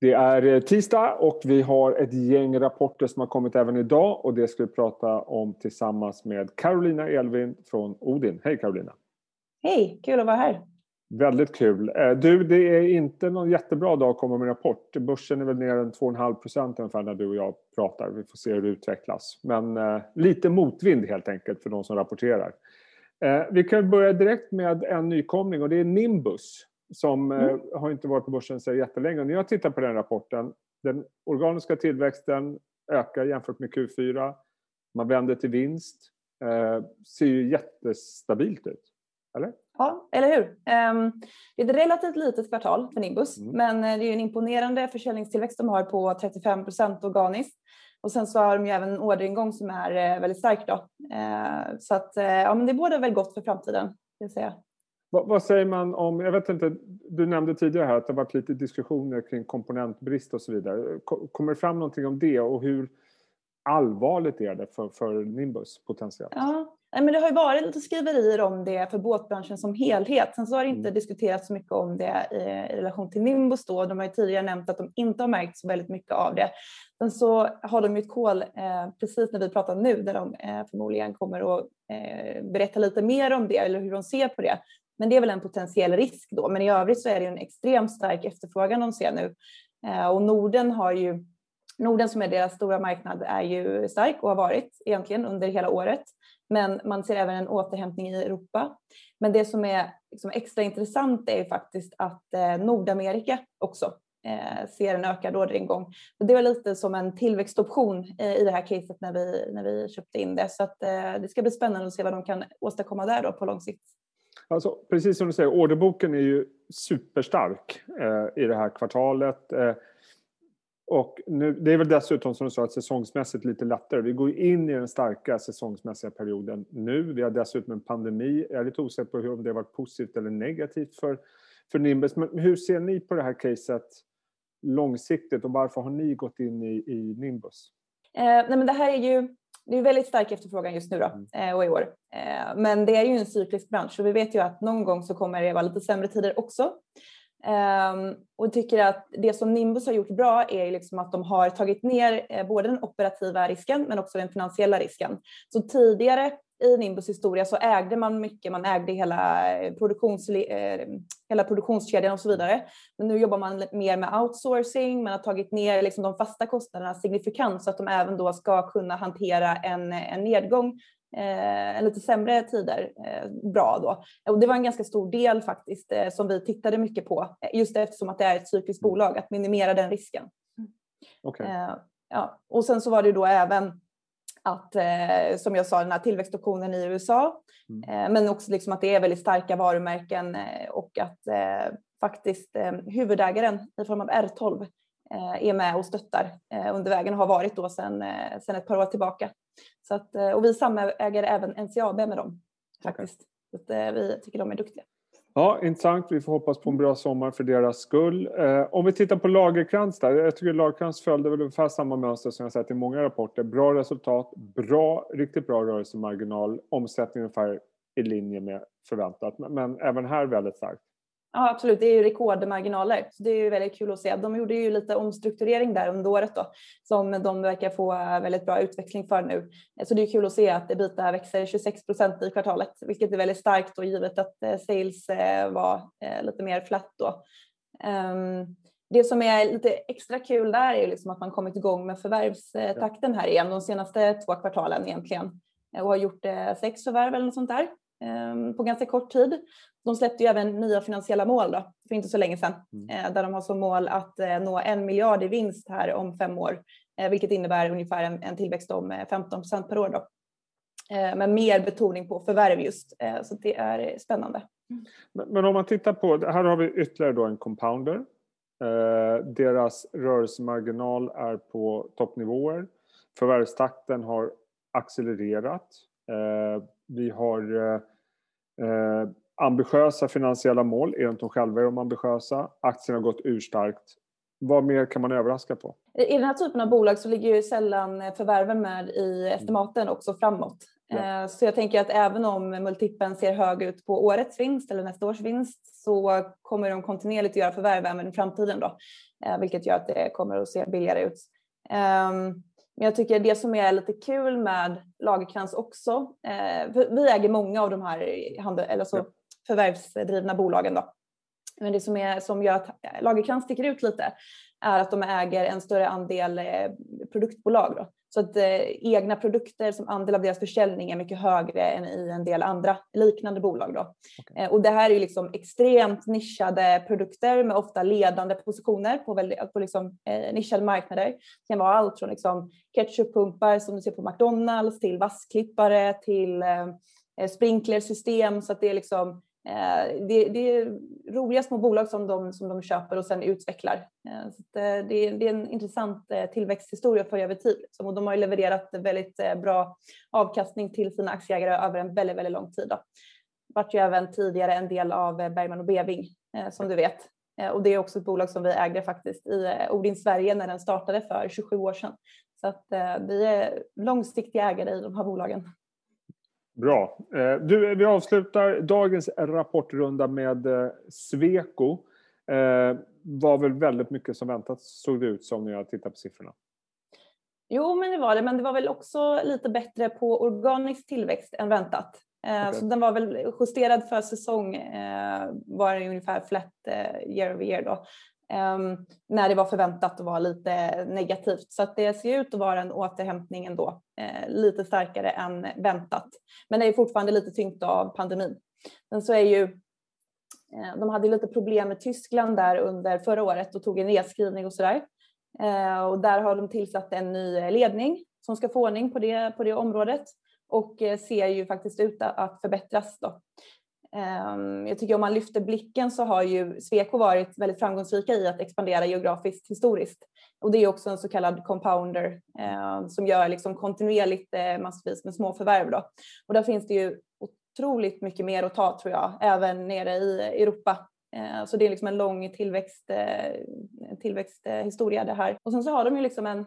Det är eh, tisdag och vi har ett gäng rapporter som har kommit även idag och det ska vi prata om tillsammans med Carolina Elvin från Odin. Hej Carolina! Hej, kul att vara här! Väldigt kul. Eh, du, det är inte någon jättebra dag att komma med rapport. Börsen är väl ner en 2,5 procent ungefär när du och jag pratar. Vi får se hur det utvecklas. Men eh, lite motvind helt enkelt för de som rapporterar. Eh, vi kan börja direkt med en nykomling och det är Nimbus som eh, mm. har inte varit på börsen så jättelänge. När jag tittar på den rapporten, den organiska tillväxten ökar jämfört med Q4. Man vänder till vinst. Eh, ser ju jättestabilt ut. Eller? Ja, eller hur? Um, det är ett relativt litet kvartal för Nimbus, mm. men det är en imponerande försäljningstillväxt de har på 35 procent organiskt. Och sen så har de ju även en orderingång som är väldigt stark. Då. Så att, ja, men det båda väl gott för framtiden. Vill säga. Vad, vad, säger man om, jag vet inte, du nämnde tidigare här att det har varit lite diskussioner kring komponentbrist och så vidare. Kommer det fram någonting om det och hur allvarligt är det för, för Nimbus potentiellt? Ja, men det har ju varit lite skriverier om det för båtbranschen som helhet. Sen så har det inte mm. diskuterats så mycket om det i, i, relation till Nimbus då. De har ju tidigare nämnt att de inte har märkt så väldigt mycket av det. Sen så har de ju ett call eh, precis när vi pratar nu där de eh, förmodligen kommer att eh, berätta lite mer om det eller hur de ser på det. Men det är väl en potentiell risk då. Men i övrigt så är det en extremt stark efterfrågan de ser nu. Eh, och Norden har ju Norden som är deras stora marknad är ju stark och har varit egentligen under hela året. Men man ser även en återhämtning i Europa. Men det som är liksom extra intressant är ju faktiskt att eh, Nordamerika också eh, ser en ökad orderingång. Det var lite som en tillväxtoption i det här caset när vi, när vi köpte in det. Så att, det ska bli spännande att se vad de kan åstadkomma där då på lång sikt. Alltså, precis som du säger, orderboken är ju superstark eh, i det här kvartalet. Eh, och nu, det är väl dessutom som du sa att säsongsmässigt lite lättare. Vi går in i den starka säsongsmässiga perioden nu. Vi har dessutom en pandemi. Jag är lite osäker på om det har varit positivt eller negativt för, för Nimbus. Men hur ser ni på det här caset långsiktigt och varför har ni gått in i, i Nimbus? Eh, nej men det här är ju det är väldigt stark efterfrågan just nu då, mm. eh, och i år. Eh, men det är ju en cyklisk bransch och vi vet ju att någon gång så kommer det vara lite sämre tider också. Um, och tycker att det som Nimbus har gjort bra är liksom att de har tagit ner eh, både den operativa risken men också den finansiella risken. Så tidigare i Nimbus historia så ägde man mycket, man ägde hela, eh, produktions, eh, hela produktionskedjan och så vidare. Men nu jobbar man mer med outsourcing, man har tagit ner liksom de fasta kostnaderna signifikant så att de även då ska kunna hantera en, en nedgång eh, lite sämre tider eh, bra då. Och det var en ganska stor del faktiskt eh, som vi tittade mycket på just eftersom att det är ett cykliskt mm. bolag, att minimera den risken. Okay. Eh, ja. Och sen så var det då även att, eh, som jag sa, den här tillväxtoptionen i USA, mm. eh, men också liksom att det är väldigt starka varumärken eh, och att eh, faktiskt eh, huvudägaren i form av R12 eh, är med och stöttar under vägen och har varit då sedan, sedan ett par år tillbaka. Så att, och vi samäger även NCAB med dem faktiskt. Okay. Så att, vi tycker de är duktiga. Ja, intressant. Vi får hoppas på en bra sommar för deras skull. Eh, om vi tittar på Lagerkrans där. Jag tycker Lagerkrans följde väl ungefär samma mönster som jag sett i många rapporter. Bra resultat, bra, riktigt bra rörelsemarginal, omsättning ungefär i linje med förväntat. Men, men även här väldigt starkt. Ja, absolut. Det är ju rekordmarginaler. Så det är ju väldigt kul att se. De gjorde ju lite omstrukturering där under året då, som de verkar få väldigt bra utveckling för nu. Så det är kul att se att ebita växer 26 procent i kvartalet, vilket är väldigt starkt och givet att eh, sales eh, var eh, lite mer flatt då. Ehm, det som är lite extra kul där är liksom att man kommit igång med förvärvstakten här igen de senaste två kvartalen egentligen och har gjort sex förvärv eller något sånt där på ganska kort tid. De släppte ju även nya finansiella mål då, för inte så länge sedan, mm. Eh, där de har som mål att eh, nå en miljard i vinst här om fem år, eh, vilket innebär ungefär en, en tillväxt om 15 procent per år. Då. Med mer betoning på förvärv just, så det är spännande. Men, men om man tittar på, här har vi ytterligare då en compounder. deras rörelsemarginal är på toppnivåer. Förvärvstakten har accelererat. Vi har ambitiösa finansiella mål, enligt de själva är de ambitiösa. Aktien har gått urstarkt. Vad mer kan man överraska på? I den här typen av bolag så ligger ju sällan förvärven med i estimaten också framåt. Ja. Så jag tänker att även om multipeln ser hög ut på årets vinst eller nästa års vinst så kommer de kontinuerligt att göra förvärv även i framtiden då, vilket gör att det kommer att se billigare ut. Ehm, men jag tycker det som är lite kul med Lagerkrans också, vi äger många av de här handel, eller så ja. förvärvsdrivna bolagen då. Men det som, är, som gör att Lagerkrans sticker ut lite är att de äger en större andel eh, produktbolag. Då. Så att eh, egna produkter som andel av deras försäljning är mycket högre än i en del andra liknande bolag. Då. Okay. Eh, och det här är liksom extremt nischade produkter med ofta ledande positioner på, väldigt, på liksom, eh, nischade marknader. Det kan vara allt från liksom, ketchuppumpar som du ser på McDonalds till vassklippare till eh, sprinklersystem. Så att det är liksom Eh, det, det, är roliga små bolag som de, som de köper och sen utvecklar. Eh, så eh, det, det, är en intressant tillväxthistoria för över tid. Och de har levererat väldigt bra avkastning till sina aktieägare över en väldigt, väldigt lång tid. Då. Vart ju även tidigare en del av Bergman och Beving som du vet. Och det är också ett bolag som vi ägde faktiskt i Odin Sverige när den startade för 27 år sedan. Så att vi är långsiktiga ägare i de här bolagen. Bra. Eh, du, vi avslutar dagens rapportrunda med eh, Sweco. Eh, var väl väldigt mycket som väntat såg det ut som när jag tittar på siffrorna. Jo, men det var det. Men det var väl också lite bättre på organisk tillväxt än väntat. Okay. Så den var väl justerad för säsong, var det ungefär flat year over year då. Ehm, när det var förväntat att vara lite negativt. Så att det ser ut att vara en återhämtning ändå, eh, lite starkare än väntat. Men det är fortfarande lite tyngt av pandemin. Men så är ju, eh, de hade lite problem med Tyskland där under förra året och tog en nedskrivning och sådär. Eh, och där har de tillsatt en ny ledning som ska få ordning på det, på det området och ser ju faktiskt ut att förbättras. Då. Ehm, jag tycker om man lyfter blicken så har ju Sweco varit väldigt framgångsrika i att expandera geografiskt historiskt. Och det är också en så kallad compounder ehm, som gör liksom kontinuerligt eh, massvis med små förvärv. Då. Och där finns det ju otroligt mycket mer att ta tror jag, även nere i Europa. Ehm, så det är liksom en lång tillväxt, eh, tillväxthistoria det här. Och sen så har de ju liksom en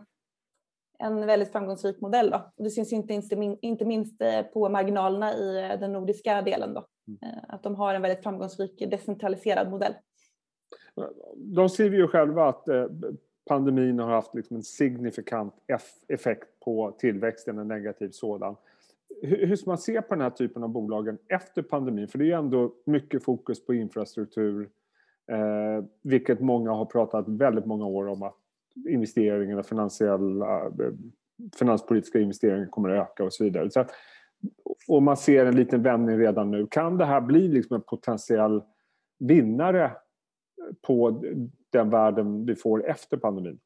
en väldigt framgångsrik modell. Då. Det syns inte, inte minst eh, på marginalerna i den nordiska delen. Då. Eh, att de har en väldigt framgångsrik decentraliserad modell. De skriver ju själva att eh, pandemin har haft liksom en signifikant effekt på tillväxten, en negativ sådan. Hur ska man se på den här typen av bolagen efter pandemin? För det är ju ändå mycket fokus på infrastruktur, eh, vilket många har pratat väldigt många år om att investeringarna, finansiella, eh, finanspolitiska investeringar kommer att öka och så vidare. Så att, och man ser en liten vändning redan nu. Kan det här bli liksom en potentiell vinnare på den världen vi får efter pandemin?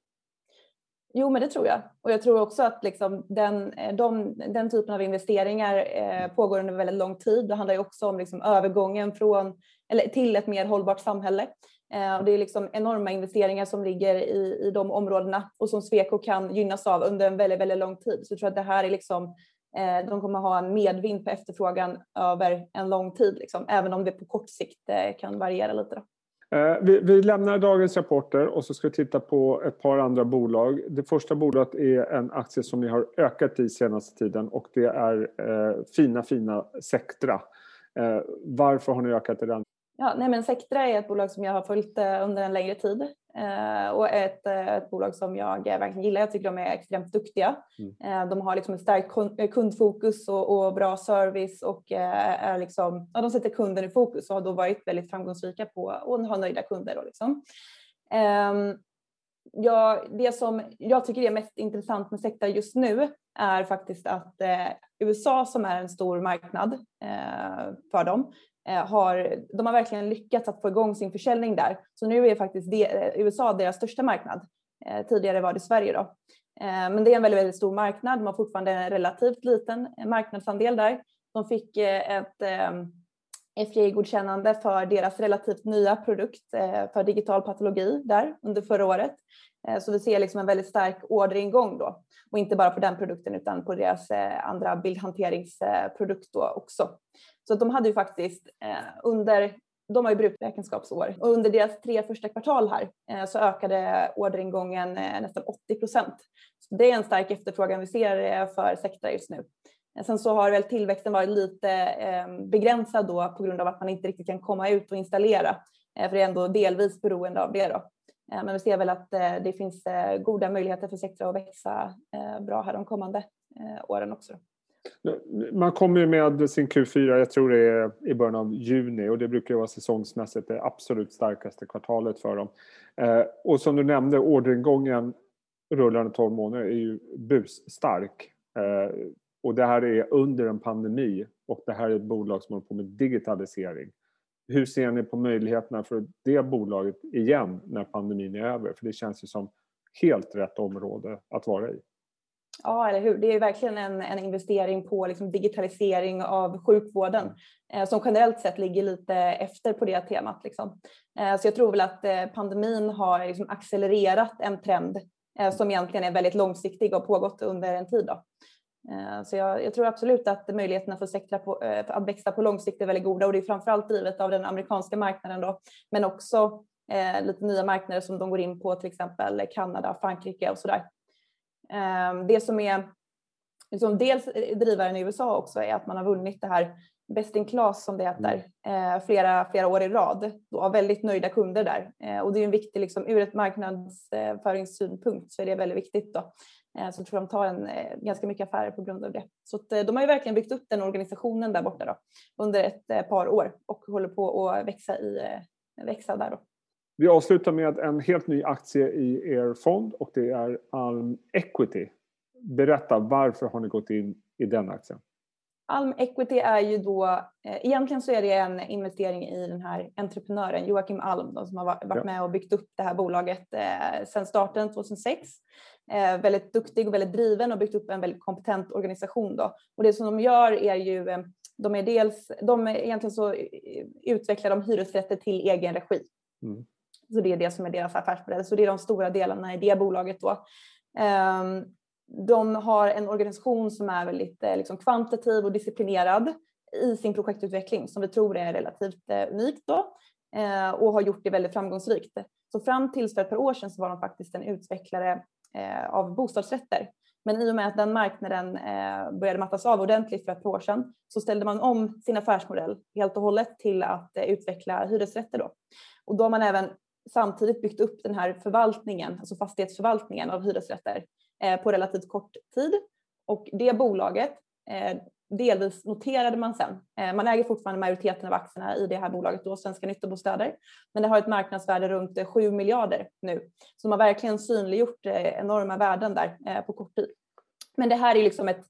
Jo, men det tror jag. Och jag tror också att liksom den, de, den typen av investeringar eh, pågår under väldigt lång tid. Det handlar ju också om liksom övergången från, eller till ett mer hållbart samhälle. Eh, och det är liksom enorma investeringar som ligger i, i de områdena och som Sweco kan gynnas av under en väldigt, väldigt lång tid. Så jag tror att det här är liksom, de kommer ha en medvind på efterfrågan över en lång tid, liksom, även om det på kort sikt eh, kan variera lite. Då. Vi, vi, lämnar dagens rapporter och så ska vi titta på ett par andra bolag. Det första bolaget är en aktie som ni har ökat i senaste tiden och det är eh, fina, fina Sectra. Eh, varför har ni ökat i den? Ja, nej men Sectra är ett bolag som jag har följt eh, under en längre tid eh, och ett, eh, ett bolag som jag verkligen gillar. Jag tycker de är extremt duktiga. Mm. De har liksom ett starkt kundfokus och, och, bra service och är liksom, ja, de sätter kunden i fokus och har då varit väldigt framgångsrika på att ha nöjda kunder. Då liksom. Ehm, ja, det som jag tycker är mest intressant med Sectra just nu är faktiskt att USA som är en stor marknad för dem Eh, Eh, har, de har verkligen lyckats att få igång sin försäljning där. Så nu är faktiskt det, eh, USA deras största marknad. Eh, tidigare var det Sverige då. Men det är en väldigt, väldigt stor marknad. De har fortfarande en relativt liten marknadsandel där. De fick ett FDA-godkännande för deras relativt nya produkt eh, för digital patologi där under förra året. Eh, så vi ser liksom en väldigt stark orderingång då och inte bara på den produkten utan på deras eh, andra bildhanteringsprodukt då också. Så att de hade ju faktiskt under de har ju bruträkenskapsår och under deras tre första kvartal här så ökade orderingången nästan 80 procent. Det är en stark efterfrågan vi ser för sektorn just nu. Eh, sen så har väl tillväxten varit lite eh, begränsad då på grund av att man inte riktigt kan komma ut och installera. Eh, för det är ändå delvis beroende av det då. Men vi ser väl att det finns goda möjligheter för sektorn att växa bra här de kommande åren också. Man kommer ju med sin Q4, jag tror det är i början av juni och det brukar vara säsongsmässigt det absolut starkaste kvartalet för dem. Och som du nämnde, orderingången rullande 12 månader är ju busstark. Och det här är under en pandemi och det här är ett bolag som håller på med digitalisering. Hur ser ni på möjligheterna för det bolaget igen när pandemin är över? För det känns ju som helt rätt område att vara i. Ja, eller hur. Det är verkligen en, en investering på liksom digitalisering av sjukvården eh, som generellt sett ligger lite efter på det temat. Liksom. Eh, så jag tror väl att eh, pandemin har liksom accelererat en trend eh, som egentligen är väldigt långsiktig och pågått under en tid. Då. Eh, så jag, jag, tror absolut att möjligheterna för sektorn på, eh, att växa på lång sikt är väldigt goda och det är framförallt drivet av den amerikanska marknaden då, men också eh, lite nya marknader som de går in på, till exempel Kanada, Frankrike och sådär. Eh, det som är liksom dels drivaren i USA också är att man har vunnit det här Best in class som det heter mm. eh, flera, flera år i rad och har väldigt nöjda kunder där. Eh, och det är en viktig, liksom, ur ett marknadsföringssynpunkt så är det väldigt viktigt då. Eh, så jag tror de tar en, ganska mycket affärer på grund av det. Så att, de har ju verkligen byggt upp den organisationen där borta då, under ett par år och håller på att växa, i, växa där. Då. Vi avslutar med en helt ny aktie i er fond och det är Alm Equity. Berätta, varför har ni gått in i den aktien? Alm Equity är ju då, eh, egentligen så är det en investering i den här entreprenören Joakim Alm då, som har varit ja. med och byggt upp det här bolaget eh, sedan starten 2006. Eh, väldigt duktig och väldigt driven och byggt upp en väldigt kompetent organisation då. Och det som de gör är ju, eh, de är dels, de är egentligen så eh, utvecklar de hyresrätter till egen regi. Mm. Så det är det som är deras affärsmodell. Så det är de stora delarna i det bolaget då. Ehm, de har en organisation som är väldigt liksom, kvantitativ och disciplinerad i sin projektutveckling som vi tror är relativt eh, unikt då eh, och har gjort det väldigt framgångsrikt. Så fram till för ett par år sedan så var de faktiskt en utvecklare eh, av bostadsrätter. Men i och med att den marknaden eh, började mattas av ordentligt för ett par år sedan så ställde man om sin affärsmodell helt och hållet till att eh, utveckla hyresrätter då. Och då har man även samtidigt byggt upp den här förvaltningen, alltså fastighetsförvaltningen av hyresrätter eh, på relativt kort tid. Och det bolaget eh, delvis noterade man sen. Eh, man äger fortfarande majoriteten av aktierna i det här bolaget då, Svenska Nyttobostäder. Men det har ett marknadsvärde runt 7 miljarder nu. Så de har verkligen synliggjort enorma värden där på kort tid. Men det här är liksom ett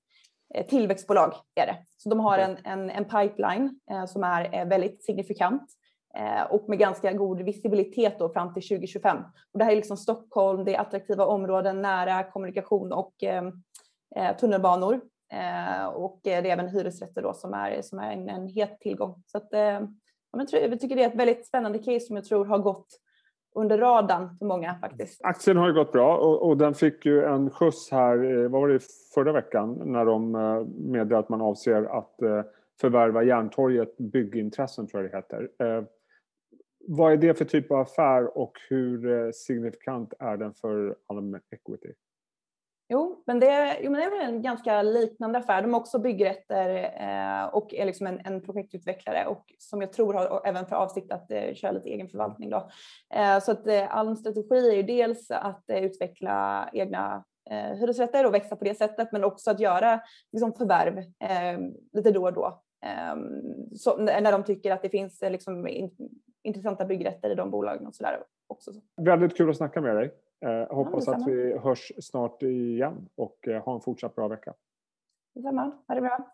tillväxtbolag är det. Så de har en, en, en pipeline som är väldigt signifikant. Eh, och med ganska god visibilitet då fram till 2025. Och det här är liksom Stockholm, det är attraktiva områden, nära kommunikation och eh, eh tunnelbanor. Eh, och eh, det är även hyresrätter då som är, som är en, en het tillgång. Så att, eh, jag tycker det är ett väldigt spännande case som jag tror har gått under radarn för många faktiskt. Aktien har ju gått bra och, och den fick ju en skjuts här, vad var det förra veckan, när de meddelade att man avser att förvärva Järntorget byggintressen tror jag det heter. Vad är det för typ av affär och hur eh, signifikant är den för allmän equity? Jo, men det, jo, men det är en ganska liknande affär. De har också byggrätter eh, och är liksom en, en, projektutvecklare och som jag tror har även för avsikt att eh, köra lite egen förvaltning. Då. Eh, så att eh, Alms strategi är ju dels att eh, utveckla egna eh, hyresrätter och växa på det sättet, men också att göra liksom, förvärv eh, lite då och då. Ehm, så, när de tycker att det finns eh, liksom, intressanta byggrätter i de bolagen och sådär också. Väldigt kul att snacka med dig. Eh, hoppas ja, att vi hörs snart igen och eh, ha en fortsatt bra vecka. Detsamma. Ha det bra.